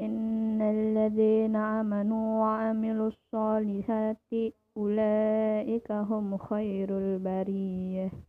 إن الذين آمنوا وعملوا الصالحات أولئك هم خير البرية.